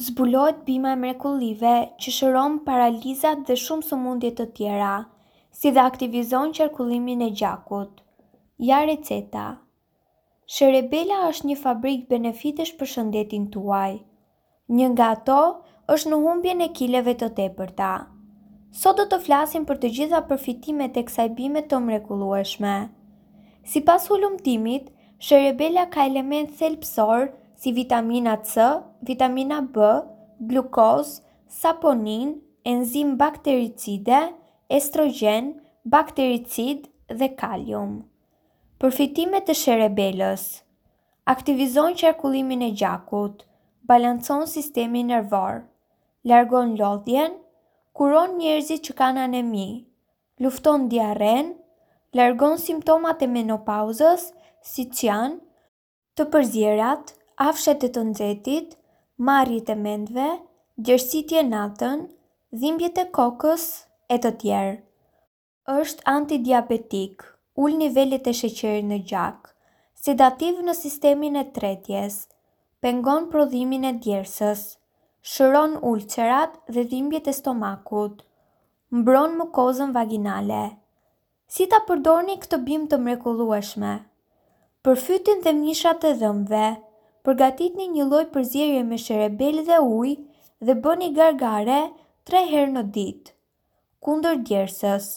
Zbulohet bima e mrekullive që shëron paralizat dhe shumë sëmundje të tjera, si dhe aktivizon qarkullimin e gjakut. Ja receta. Sherebela është një fabrikë benefitesh për shëndetin tuaj. Një nga ato është në humbjen e kileve të tepërta. Sot do të flasim për të gjitha përfitimet e kësaj bime të mrekullueshme. Sipas hulumtimit, sherebela ka element thelbësor si vitamina C, vitamina B, glukozë, saponinë, enzim baktericide, estrogjen, baktericid dhe kalium. Përfitimet e sherebelës Aktivizon qarkullimin e gjakut, balancon sistemin nervor, largon lodhjen, kuron njerëzit që kanë anemi, lufton diarrenë, largon simptomat e menopauzës, siç janë Të përzierat, afshet e të nxehtit, marrjet e mendve, djersitje natën, dhimbjet e kokës e të tjerë. Është antidiabetik, ul nivelet e sheqerit në gjak, sedativ në sistemin e tretjes, pengon prodhimin e djersës, shëron ulcerat dhe dhimbjet e stomakut, mbron mukozën vaginale. Si ta përdorni këtë bimë të mrekullueshme? Për fytin dhe mishrat e dhëmbëve, përgatitni një lloj përzierje me sherebelë dhe ujë dhe bëni gargare tre herë në ditë. Kundër djersës.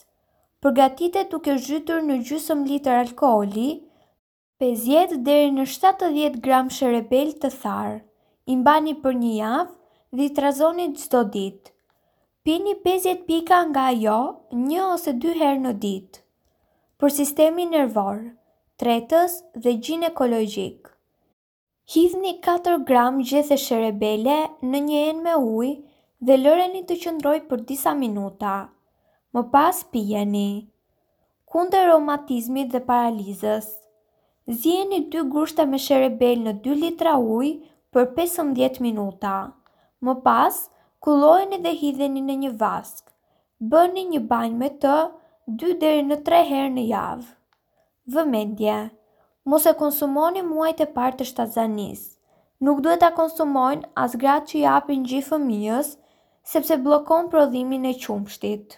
Përgatitet duke zhytur në gjysëm litër alkooli Pesëdhjetë deri në shtatëdhjetë gramë sherebelë të tharë. I mbani për një javë dhe i trazoni çdo ditë. Pini pesëdhjetë pika nga ajo një ose dy herë në ditë. Për sistemin nervor, tretës dhe gjinekologjik. Hidhni katër gramë gjethe sherebele në një enë me ujë dhe lëreni të qëndrojë për disa minuta. Më pas pijeni. Kundër reumatizmit dhe paralizës. Zieni dy grushta me sherebelë në dy litra ujë për pesëmbëdhjetë minuta. Më pas, kullojeni dhe hidheni në një vaskë. Bëni një banjë me të dy deri në tre herë në javë. Vëmendje, Mos e konsumoni muajt e parë të shtatzanisë. Nuk duhet ta konsumojnë as gratë që i japin gji fëmijës, sepse bllokon prodhimin e qumështit.